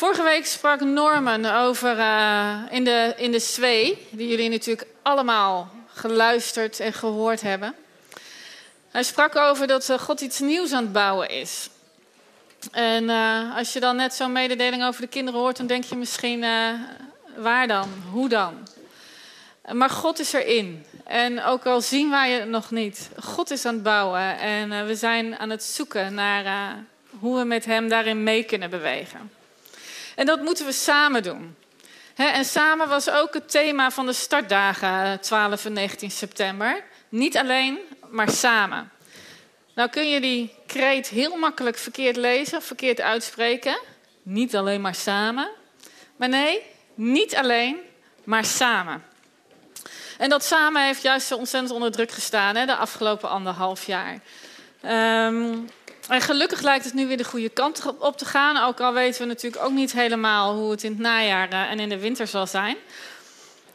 Vorige week sprak Norman over uh, in, de, in de die jullie natuurlijk allemaal geluisterd en gehoord hebben. Hij sprak over dat uh, God iets nieuws aan het bouwen is. En uh, als je dan net zo'n mededeling over de kinderen hoort, dan denk je misschien, waar dan? Hoe dan? Maar God is erin. En ook al zien wij het nog niet, God is aan het bouwen. En we zijn aan het zoeken naar hoe we met Hem daarin mee kunnen bewegen. En dat moeten we samen doen. en samen was ook het thema van de startdagen 12 en 19 september. Niet alleen, maar samen. Nou kun je die kreet heel makkelijk verkeerd lezen verkeerd uitspreken. Niet alleen maar samen. Maar nee, niet alleen, maar samen. En dat samen heeft juist ontzettend onder druk gestaan hè, de afgelopen anderhalf jaar. Um, en gelukkig lijkt het nu weer de goede kant op te gaan. Ook al weten we natuurlijk ook niet helemaal hoe het in het najaar eh, en in de winter zal zijn.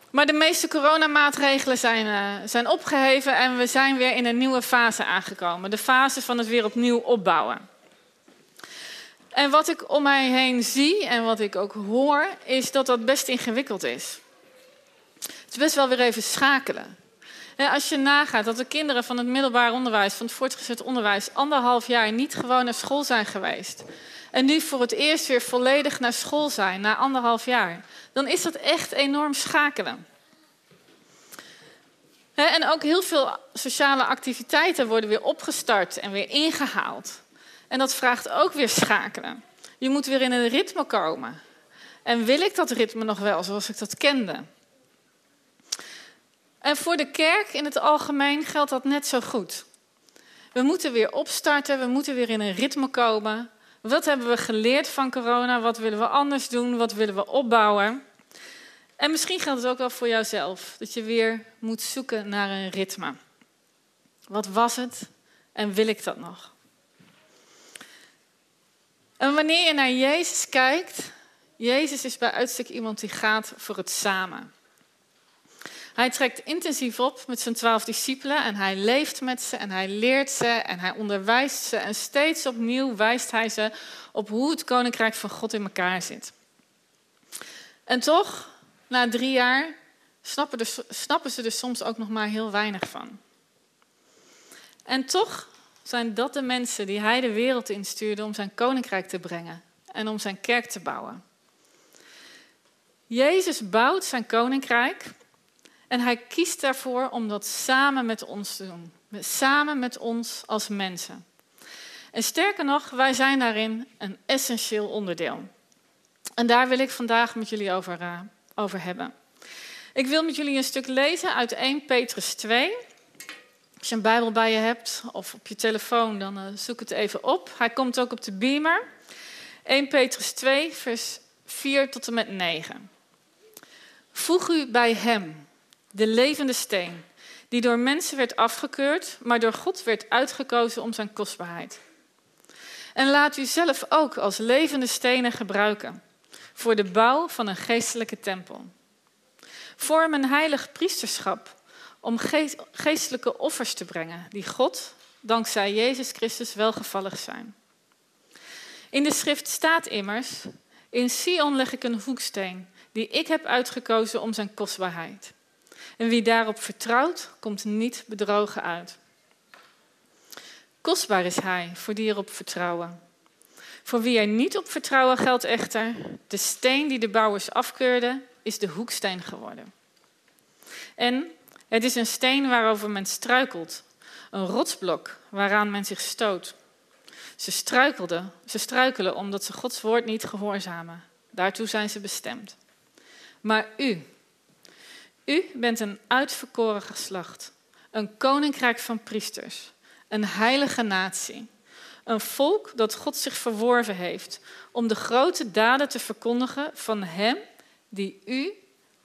Maar de meeste coronamaatregelen zijn, uh, zijn opgeheven en we zijn weer in een nieuwe fase aangekomen. De fase van het weer opnieuw opbouwen. En wat ik om mij heen zie en wat ik ook hoor, is dat dat best ingewikkeld is. Het is best wel weer even schakelen. Als je nagaat dat de kinderen van het middelbaar onderwijs, van het voortgezet onderwijs, anderhalf jaar niet gewoon naar school zijn geweest. En nu voor het eerst weer volledig naar school zijn, na anderhalf jaar. Dan is dat echt enorm schakelen. En ook heel veel sociale activiteiten worden weer opgestart en weer ingehaald. En dat vraagt ook weer schakelen. Je moet weer in een ritme komen. En wil ik dat ritme nog wel zoals ik dat kende? En voor de kerk in het algemeen geldt dat net zo goed. We moeten weer opstarten, we moeten weer in een ritme komen. Wat hebben we geleerd van corona? Wat willen we anders doen? Wat willen we opbouwen? En misschien geldt het ook wel voor jouzelf, dat je weer moet zoeken naar een ritme. Wat was het en wil ik dat nog? En wanneer je naar Jezus kijkt, Jezus is bij uitstek iemand die gaat voor het samen. Hij trekt intensief op met zijn twaalf discipelen en hij leeft met ze en hij leert ze en hij onderwijst ze. En steeds opnieuw wijst hij ze op hoe het koninkrijk van God in elkaar zit. En toch, na drie jaar, snappen, snappen ze er soms ook nog maar heel weinig van. En toch zijn dat de mensen die hij de wereld instuurde om zijn koninkrijk te brengen en om zijn kerk te bouwen. Jezus bouwt zijn koninkrijk en hij kiest daarvoor om dat samen met ons te doen. Samen met ons als mensen. En sterker nog, wij zijn daarin een essentieel onderdeel. En daar wil ik vandaag met jullie over, uh, over hebben. Ik wil met jullie een stuk lezen uit 1 Petrus 2. Als je een Bijbel bij je hebt of op je telefoon, dan uh, zoek het even op. Hij komt ook op de beamer. 1 Petrus 2, vers 4 tot en met 9. Voeg u bij hem de levende steen, die door mensen werd afgekeurd, maar door God werd uitgekozen om zijn kostbaarheid. En laat u zelf ook als levende stenen gebruiken voor de bouw van een geestelijke tempel. Vorm een heilig priesterschap om geestelijke offers te brengen die God, dankzij Jezus Christus, welgevallig zijn. In de schrift staat immers, in Sion leg ik een hoeksteen die ik heb uitgekozen om zijn kostbaarheid. En wie daarop vertrouwt, komt niet bedrogen uit. Kostbaar is hij voor die erop vertrouwen. Voor wie er niet op vertrouwen geldt echter, de steen die de bouwers afkeurden, is de hoeksteen geworden. En het is een steen waarover men struikelt, een rotsblok waaraan men zich stoot. Ze struikelden, ze struikelen omdat ze Gods woord niet gehoorzamen. Daartoe zijn ze bestemd. Maar u, u bent een uitverkoren geslacht, een koninkrijk van priesters, een heilige natie, een volk dat God zich verworven heeft om de grote daden te verkondigen van Hem die u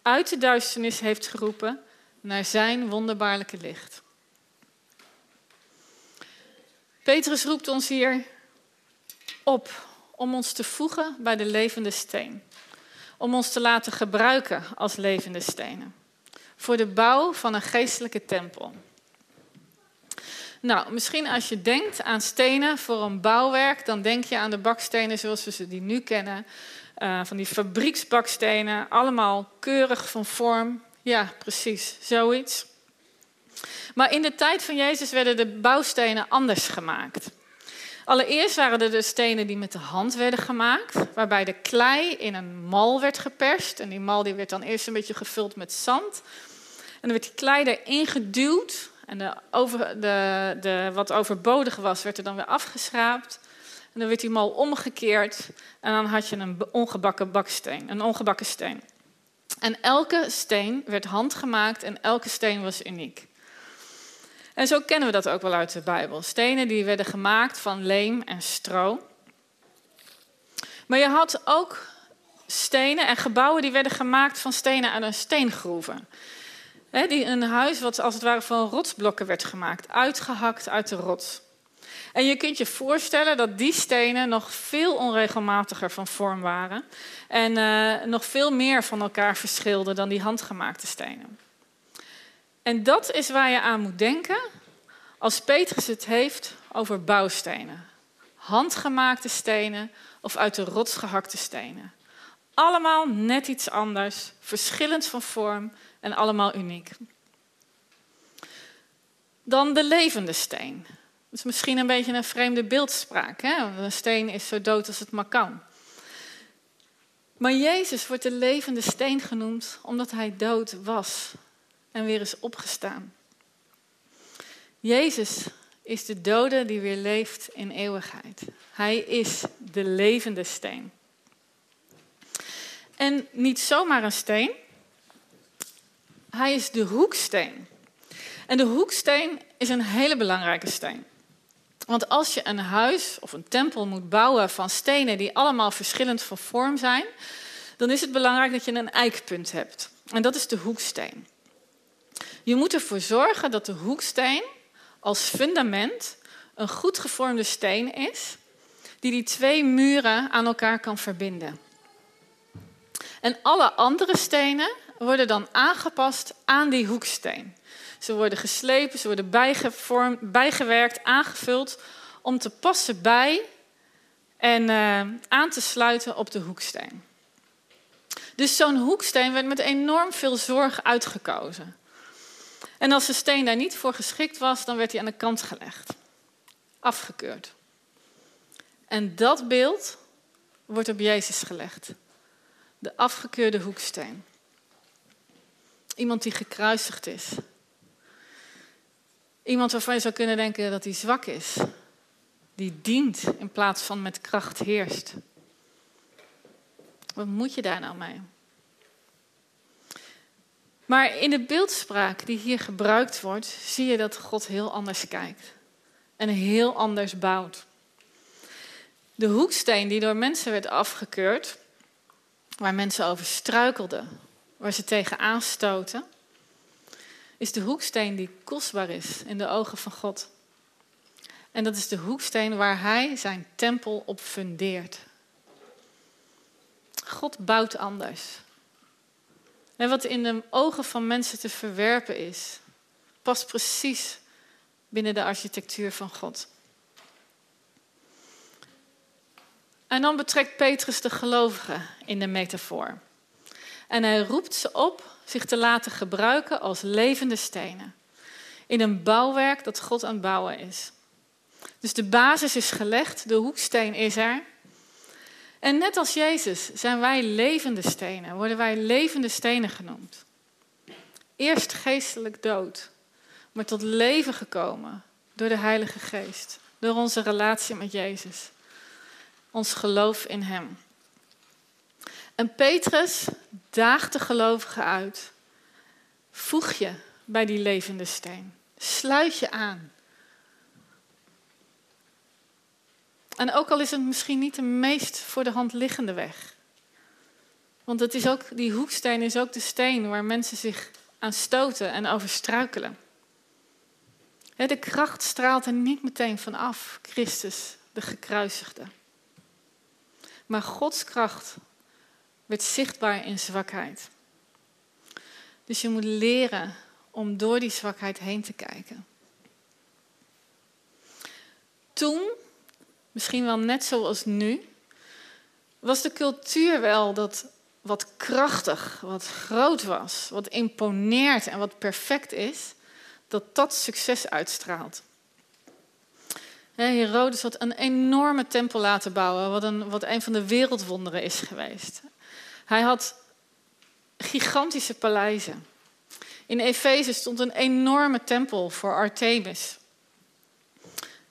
uit de duisternis heeft geroepen naar Zijn wonderbaarlijke licht. Petrus roept ons hier op om ons te voegen bij de levende steen, om ons te laten gebruiken als levende stenen voor de bouw van een geestelijke tempel. Nou, misschien als je denkt aan stenen voor een bouwwerk, dan denk je aan de bakstenen zoals we ze die nu kennen. uh, van die fabrieksbakstenen, allemaal keurig van vorm. Ja, precies, zoiets. Maar in de tijd van Jezus werden de bouwstenen anders gemaakt. Allereerst waren er de stenen die met de hand werden gemaakt, waarbij de klei in een mal werd geperst. En die mal die werd dan eerst een beetje gevuld met zand. En dan werd die klei erin geduwd. En de over, de, de, wat overbodig was, werd er dan weer afgeschraapt. En dan werd die mal omgekeerd. En dan had je een ongebakken baksteen, een ongebakken steen. En elke steen werd handgemaakt en elke steen was uniek. En zo kennen we dat ook wel uit de Bijbel. Stenen die werden gemaakt van leem en stro. Maar je had ook stenen en gebouwen die werden gemaakt van stenen uit een steengroeven. Die een huis wat als het ware van rotsblokken werd gemaakt, uitgehakt uit de rots. En je kunt je voorstellen dat die stenen nog veel onregelmatiger van vorm waren en uh, nog veel meer van elkaar verschilden dan die handgemaakte stenen. En dat is waar je aan moet denken als Petrus het heeft over bouwstenen. Handgemaakte stenen of uit de rots gehakte stenen. Allemaal net iets anders, verschillend van vorm en allemaal uniek. Dan de levende steen. Dat is misschien een beetje een vreemde beeldspraak. Hè? Een steen is zo dood als het maar kan. Maar Jezus wordt de levende steen genoemd omdat hij dood was en weer is opgestaan. Jezus is de dode die weer leeft in eeuwigheid. Hij is de levende steen. En niet zomaar een steen, hij is de hoeksteen. En de hoeksteen is een hele belangrijke steen. Want als je een huis of een tempel moet bouwen van stenen die allemaal verschillend van vorm zijn, dan is het belangrijk dat je een eikpunt hebt. En dat is de hoeksteen. Je moet ervoor zorgen dat de hoeksteen als fundament een goed gevormde steen is, die die twee muren aan elkaar kan verbinden. En alle andere stenen worden dan aangepast aan die hoeksteen. Ze worden geslepen, ze worden bijgewerkt, aangevuld om te passen bij en uh, aan te sluiten op de hoeksteen. Dus zo'n hoeksteen werd met enorm veel zorg uitgekozen. En als de steen daar niet voor geschikt was, dan werd hij aan de kant gelegd. Afgekeurd. En dat beeld wordt op Jezus gelegd. De afgekeurde hoeksteen. Iemand die gekruisigd is. Iemand waarvan je zou kunnen denken dat hij zwak is. Die dient in plaats van met kracht heerst. Wat moet je daar nou mee? Maar in de beeldspraak die hier gebruikt wordt, zie je dat God heel anders kijkt en heel anders bouwt. De hoeksteen die door mensen werd afgekeurd, waar mensen over struikelden, waar ze tegen aanstoten, is de hoeksteen die kostbaar is in de ogen van God. En dat is de hoeksteen waar Hij zijn tempel op fundeert. God bouwt anders. En wat in de ogen van mensen te verwerpen is, past precies binnen de architectuur van God. En dan betrekt Petrus de gelovigen in de metafoor. En hij roept ze op zich te laten gebruiken als levende stenen. In een bouwwerk dat God aan het bouwen is. Dus de basis is gelegd, de hoeksteen is er. En net als Jezus zijn wij levende stenen, worden wij levende stenen genoemd. Eerst geestelijk dood, maar tot leven gekomen door de Heilige Geest, door onze relatie met Jezus, ons geloof in Hem. En Petrus daagt de gelovigen uit. Voeg je bij die levende steen. Sluit je aan. En ook al is het misschien niet de meest voor de hand liggende weg. Want het is ook, die hoeksteen is ook de steen waar mensen zich aan stoten en over struikelen. De kracht straalt er niet meteen van af, Christus, de gekruisigde. Maar Gods kracht werd zichtbaar in zwakheid. Dus je moet leren om door die zwakheid heen te kijken. Toen misschien wel net zoals nu, Was de cultuur wel dat wat krachtig, wat groot was, wat imponeert en wat perfect is, dat dat succes uitstraalt? Herodes had een enorme tempel laten bouwen, wat een, wat een van de wereldwonderen is geweest. Hij had gigantische paleizen. In Efeze stond een enorme tempel voor Artemis.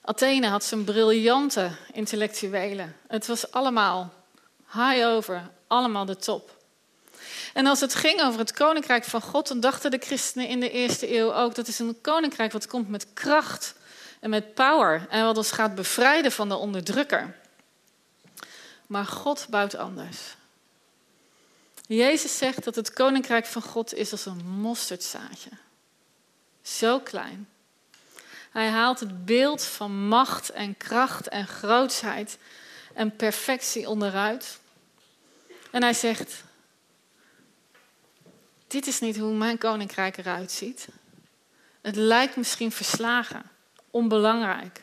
Athene had zijn briljante intellectuelen. Het was allemaal high over, allemaal de top. En als het ging over het koninkrijk van God, dan dachten de christenen in de eerste eeuw ook dat is een koninkrijk wat komt met kracht en met power en wat ons gaat bevrijden van de onderdrukker. Maar God bouwt anders. Jezus zegt dat het koninkrijk van God is als een mosterdzaadje. Zo klein. Hij haalt het beeld van macht en kracht en grootsheid en perfectie onderuit. En hij zegt: Dit is niet hoe mijn koninkrijk eruit ziet. Het lijkt misschien verslagen, onbelangrijk.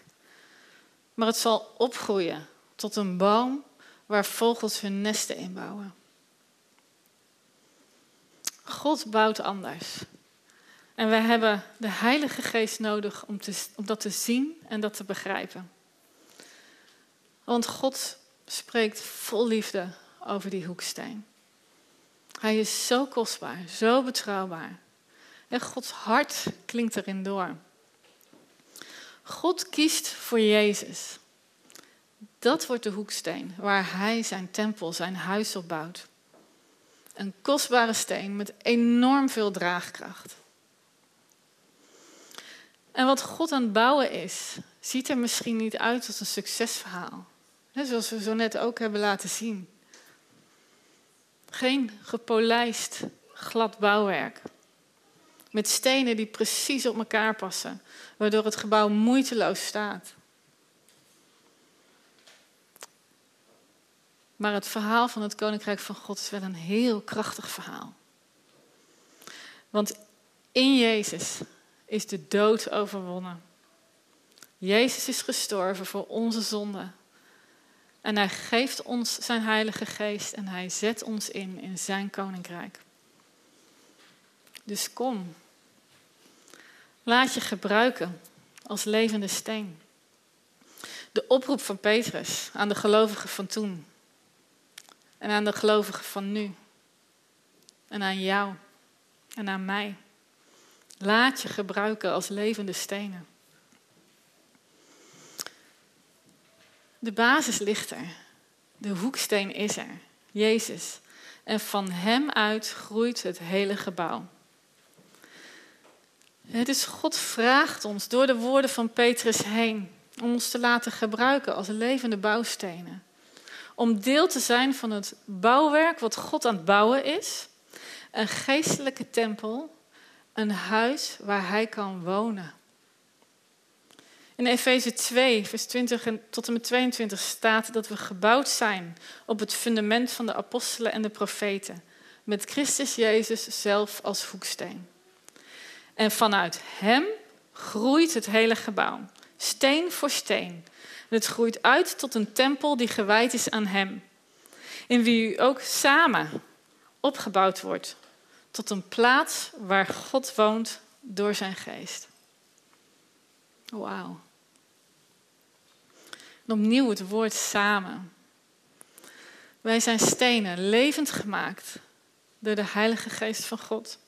Maar het zal opgroeien tot een boom waar vogels hun nesten in bouwen. God bouwt anders. En wij hebben de Heilige Geest nodig om, te, om dat te zien en dat te begrijpen. Want God spreekt vol liefde over die hoeksteen. Hij is zo kostbaar, zo betrouwbaar. En Gods hart klinkt erin door. God kiest voor Jezus. Dat wordt de hoeksteen waar Hij zijn tempel, zijn huis op bouwt. Een kostbare steen met enorm veel draagkracht. En wat God aan het bouwen is, ziet er misschien niet uit als een succesverhaal. zoals we zo net ook hebben laten zien. Geen gepolijst, glad bouwwerk. Met stenen die precies op elkaar passen, waardoor het gebouw moeiteloos staat. Maar het verhaal van het Koninkrijk van God is wel een heel krachtig verhaal. Want in Jezus is de dood overwonnen. Jezus is gestorven voor onze zonden. En hij geeft ons zijn Heilige Geest en hij zet ons in in zijn koninkrijk. Dus kom, laat je gebruiken als levende steen. De oproep van Petrus aan de gelovigen van toen en aan de gelovigen van nu en aan jou en aan mij. Laat je gebruiken als levende stenen. De basis ligt er. De hoeksteen is er. Jezus. En van hem uit groeit het hele gebouw. Het is God vraagt ons door de woorden van Petrus heen om ons te laten gebruiken als levende bouwstenen. Om deel te zijn van het bouwwerk wat God aan het bouwen is. Een geestelijke tempel een huis waar hij kan wonen. In Efeze 2, vers 20 tot en met 22 staat dat we gebouwd zijn op het fundament van de apostelen en de profeten, met Christus Jezus zelf als hoeksteen. En vanuit Hem groeit het hele gebouw, steen voor steen. En het groeit uit tot een tempel die gewijd is aan Hem, in wie u ook samen opgebouwd wordt tot een plaats waar God woont door zijn geest. Wauw. opnieuw het woord samen. Wij zijn stenen, levend gemaakt door de Heilige Geest van God.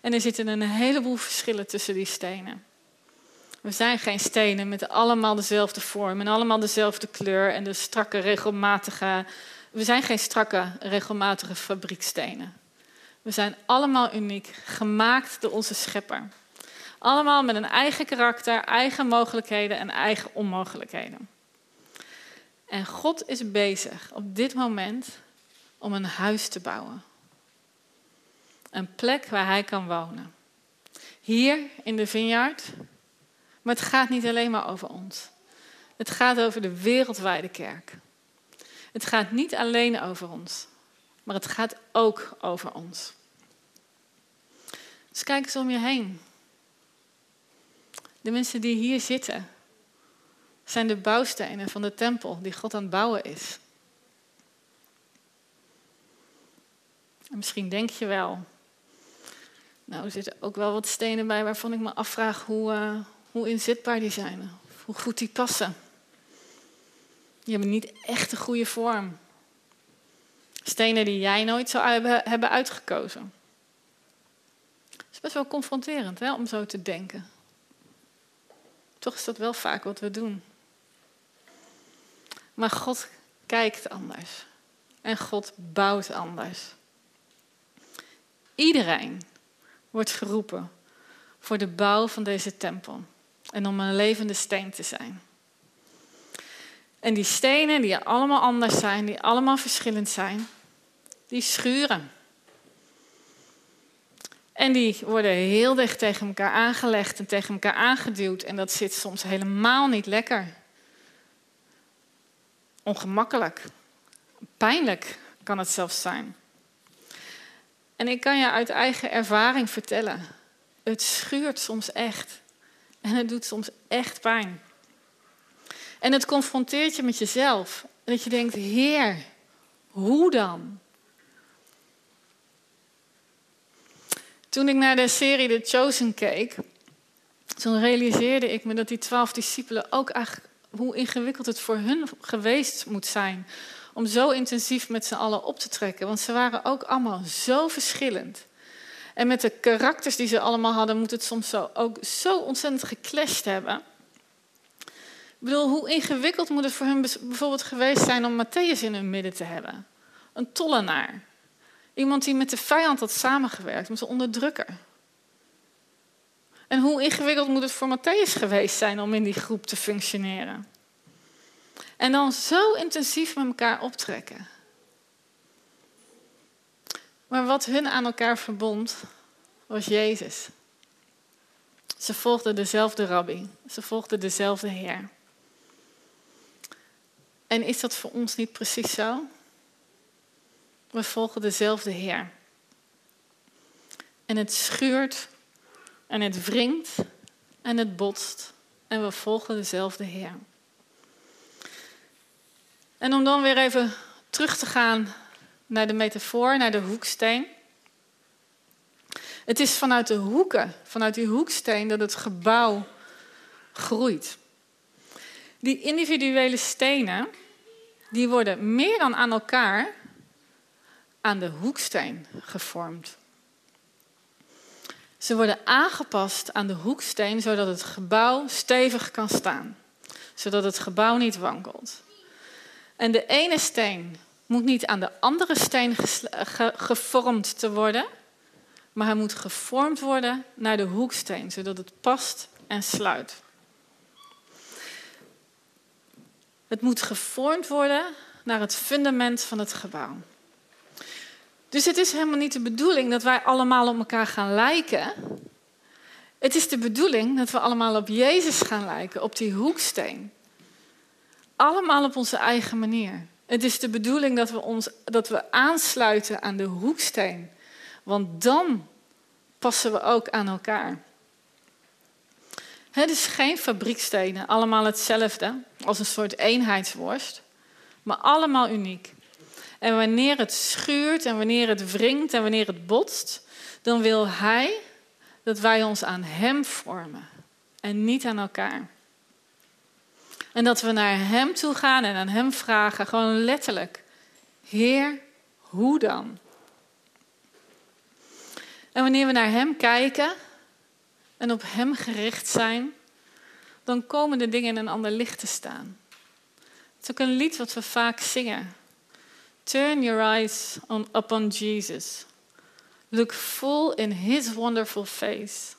En er zitten een heleboel verschillen tussen die stenen. We zijn geen stenen met allemaal dezelfde vorm en allemaal dezelfde kleur en de strakke, regelmatige. We zijn geen strakke, regelmatige fabriekstenen. We zijn allemaal uniek, gemaakt door onze schepper. Allemaal met een eigen karakter, eigen mogelijkheden en eigen onmogelijkheden. En God is bezig op dit moment om een huis te bouwen. Een plek waar hij kan wonen. Hier in de vineyard. Maar het gaat niet alleen maar over ons. Het gaat over de wereldwijde kerk. Het gaat niet alleen over ons, maar het gaat ook over ons. Dus kijk eens om je heen. De mensen die hier zitten zijn de bouwstenen van de tempel die God aan het bouwen is. En misschien denk je wel, nou er zitten ook wel wat stenen bij waarvan ik me afvraag hoe, uh, hoe inzetbaar die zijn, hoe goed die passen. Die hebben niet echt een goede vorm. Stenen die jij nooit zou hebben uitgekozen. Het is best wel confronterend hè, om zo te denken. Toch is dat wel vaak wat we doen. Maar God kijkt anders. En God bouwt anders. Iedereen wordt geroepen voor de bouw van deze tempel. En om een levende steen te zijn. En die stenen die allemaal anders zijn, die allemaal verschillend zijn, die schuren. En die worden heel dicht tegen elkaar aangelegd en tegen elkaar aangeduwd. En dat zit soms helemaal niet lekker. Ongemakkelijk. Pijnlijk kan het zelfs zijn. En ik kan je uit eigen ervaring vertellen: het schuurt soms echt. En het doet soms echt pijn. En het confronteert je met jezelf. Dat je denkt: Heer, hoe dan? Toen ik naar de serie The Chosen keek, toen realiseerde ik me dat die twaalf discipelen ook eigenlijk hoe ingewikkeld het voor hun geweest moet zijn om zo intensief met z'n allen op te trekken. Want ze waren ook allemaal zo verschillend. En met de karakters die ze allemaal hadden, moet het soms zo, ook zo ontzettend geclashed hebben. Ik bedoel, hoe ingewikkeld moet het voor hen bijvoorbeeld geweest zijn om Matthäus in hun midden te hebben? Een tollenaar. Iemand die met de vijand had samengewerkt, met een onderdrukker. En hoe ingewikkeld moet het voor Matthäus geweest zijn om in die groep te functioneren? En dan zo intensief met elkaar optrekken. Maar wat hun aan elkaar verbond, was Jezus. Ze volgden dezelfde rabbi. Ze volgden dezelfde Heer. En is dat voor ons niet precies zo? We volgen dezelfde Heer. En het schuurt en het wringt en het botst. En we volgen dezelfde Heer. En om dan weer even terug te gaan naar de metafoor, naar de hoeksteen. Het is vanuit de hoeken, vanuit die hoeksteen, dat het gebouw groeit. Die individuele stenen, die worden meer dan aan elkaar aan de hoeksteen gevormd. Ze worden aangepast aan de hoeksteen, zodat het gebouw stevig kan staan. Zodat het gebouw niet wankelt. En de ene steen moet niet aan de andere steen gevormd te worden, maar hij moet gevormd worden naar de hoeksteen, zodat het past en sluit. Het moet gevormd worden naar het fundament van het gebouw. Dus het is helemaal niet de bedoeling dat wij allemaal op elkaar gaan lijken. Het is de bedoeling dat we allemaal op Jezus gaan lijken, op die hoeksteen. Allemaal op onze eigen manier. Het is de bedoeling dat we, ons, dat we aansluiten aan de hoeksteen. Want dan passen we ook aan elkaar. Het is geen fabriekstenen, allemaal hetzelfde, als een soort eenheidsworst, maar allemaal uniek. En wanneer het schuurt en wanneer het wringt en wanneer het botst, dan wil Hij dat wij ons aan Hem vormen en niet aan elkaar. En dat we naar Hem toe gaan en aan Hem vragen, gewoon letterlijk: Heer, hoe dan? En wanneer we naar Hem kijken en op Hem gericht zijn, dan komen de dingen in een ander licht te staan. Het is ook een lied wat we vaak zingen. Turn your eyes on, upon Jesus. Look full in his wonderful face.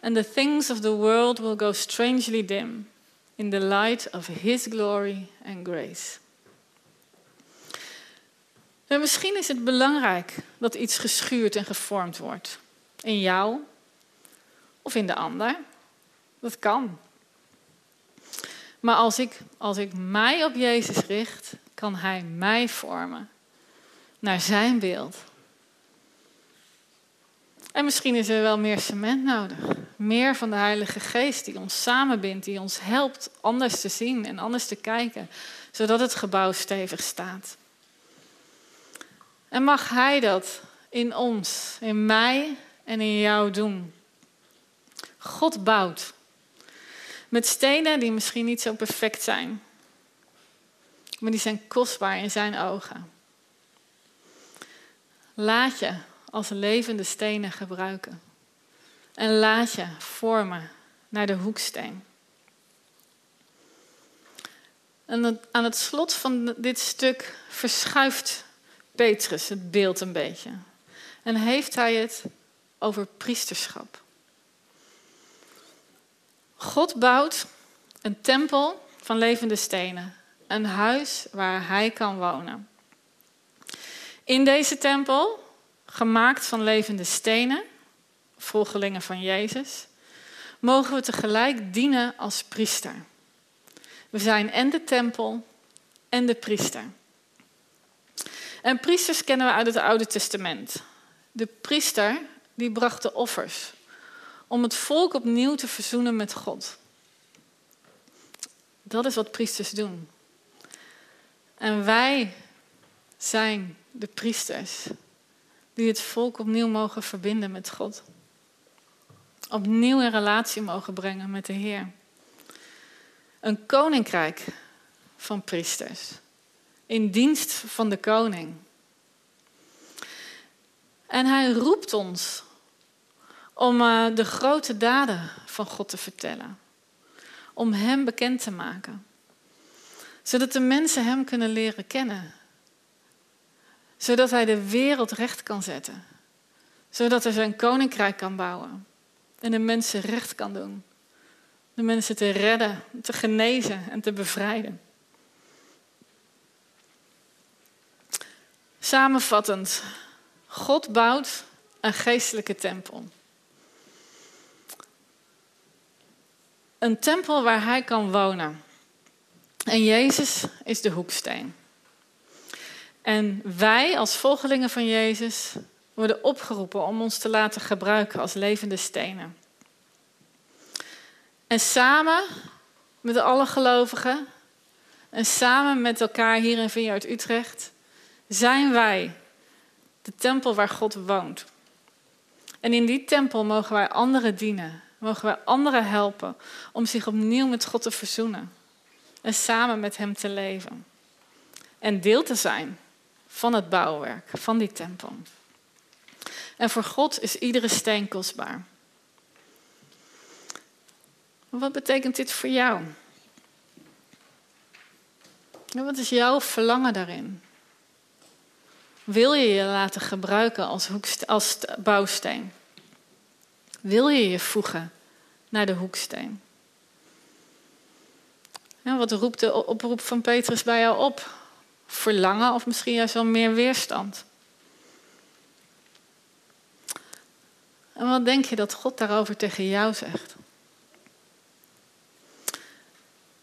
And the things of the world will go strangely dim in the light of his glory and grace. En misschien is het belangrijk dat iets geschuurd en gevormd wordt. In jou of in de ander. Dat kan. Maar als ik, als ik mij op Jezus richt, kan Hij mij vormen naar Zijn beeld. En misschien is er wel meer cement nodig. Meer van de Heilige Geest die ons samenbindt, die ons helpt anders te zien en anders te kijken, zodat het gebouw stevig staat. En mag Hij dat in ons, in mij en in jou doen. God bouwt. Met stenen die misschien niet zo perfect zijn. Maar die zijn kostbaar in zijn ogen. Laat je als levende stenen gebruiken. En laat je vormen naar de hoeksteen. En aan het slot van dit stuk verschuift Petrus het beeld een beetje. En heeft hij het over priesterschap. God bouwt een tempel van levende stenen. Een huis waar hij kan wonen. In deze tempel, gemaakt van levende stenen, volgelingen van Jezus, mogen we tegelijk dienen als priester. We zijn en de tempel en de priester. En priesters kennen we uit het Oude Testament. De priester die bracht de offers om het volk opnieuw te verzoenen met God. Dat is wat priesters doen. En wij zijn de priesters die het volk opnieuw mogen verbinden met God. Opnieuw in relatie mogen brengen met de Heer. Een koninkrijk van priesters. In dienst van de koning. En hij roept ons om uh, de grote daden van God te vertellen. Om Hem bekend te maken. Zodat de mensen Hem kunnen leren kennen. Zodat Hij de wereld recht kan zetten. Zodat Hij zijn koninkrijk kan bouwen. En de mensen recht kan doen. De mensen te redden, te genezen en te bevrijden. Samenvattend, God bouwt een geestelijke tempel. Een tempel waar hij kan wonen. En Jezus is de hoeksteen. En wij als volgelingen van Jezus worden opgeroepen om ons te laten gebruiken als levende stenen. En samen met alle gelovigen en samen met elkaar hier in Vineyard Utrecht zijn wij de tempel waar God woont. En in die tempel mogen wij anderen dienen, mogen wij anderen helpen om zich opnieuw met God te verzoenen en samen met Hem te leven. En deel te zijn van het bouwwerk, van die tempel. En voor God is iedere steen kostbaar. Wat betekent dit voor jou? wat is jouw verlangen daarin? Wil je je laten gebruiken als, als bouwsteen? Wil je je voegen naar de hoeksteen? wat roept de oproep van Petrus bij jou op? Verlangen of misschien juist wel meer weerstand? En wat denk je dat God daarover tegen jou zegt?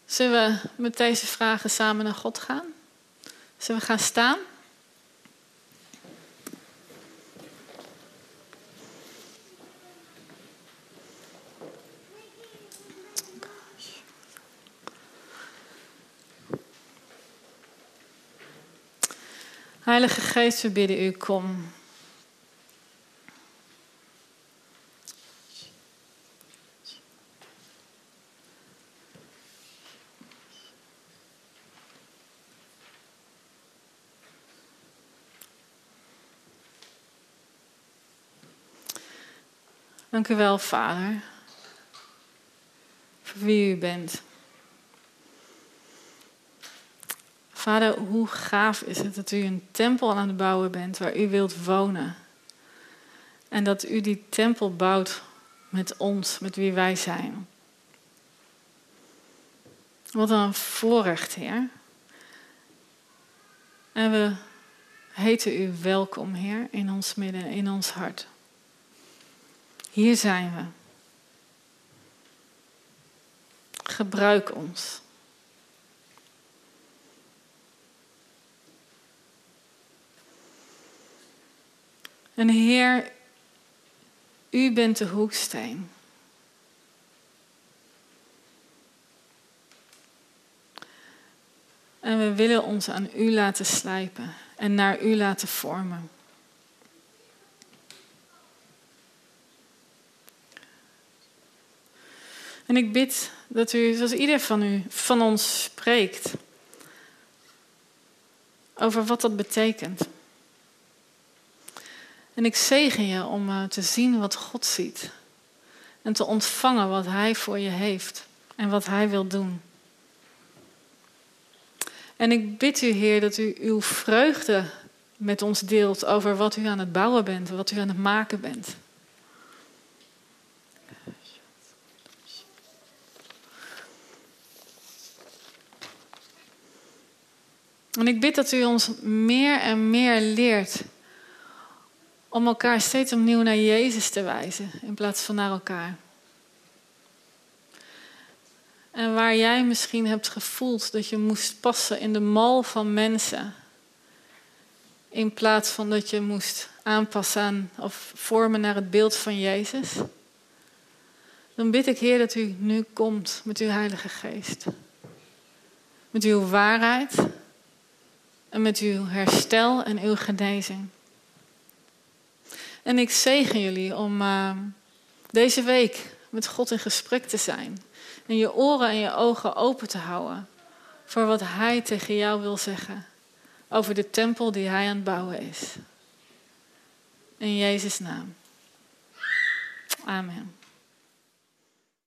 Zullen we met deze vragen samen naar God gaan? Zullen we gaan staan? Heilige Geest, we bidden u, kom. Dank u wel, Vader, voor wie u bent. Vader, hoe gaaf is het dat u een tempel aan het bouwen bent waar u wilt wonen. En dat u die tempel bouwt met ons, met wie wij zijn. Wat een voorrecht, Heer. En we heten u welkom, Heer, in ons midden, in ons hart. Hier zijn we. Gebruik ons. En Heer, u bent de hoeksteen. En we willen ons aan u laten slijpen en naar u laten vormen. En ik bid dat u, zoals ieder van u, van ons spreekt, over wat dat betekent. En ik zegen je om uh, te zien wat God ziet. En te ontvangen wat Hij voor je heeft en wat Hij wil doen. En ik bid u, Heer, dat u uw vreugde met ons deelt over wat u aan het bouwen bent, wat u aan het maken bent. En ik bid dat u ons meer en meer leert om elkaar steeds opnieuw naar Jezus te wijzen in plaats van naar elkaar. En waar jij misschien hebt gevoeld dat je moest passen in de mal van mensen, in plaats van dat je moest aanpassen aan of vormen naar het beeld van Jezus, dan bid ik Heer dat u nu komt met uw Heilige Geest. Met uw waarheid en met uw herstel en uw genezing. En ik zegen jullie om uh, deze week met God in gesprek te zijn. En je oren en je ogen open te houden voor wat Hij tegen jou wil zeggen over de tempel die Hij aan het bouwen is. In Jezus' naam. Amen.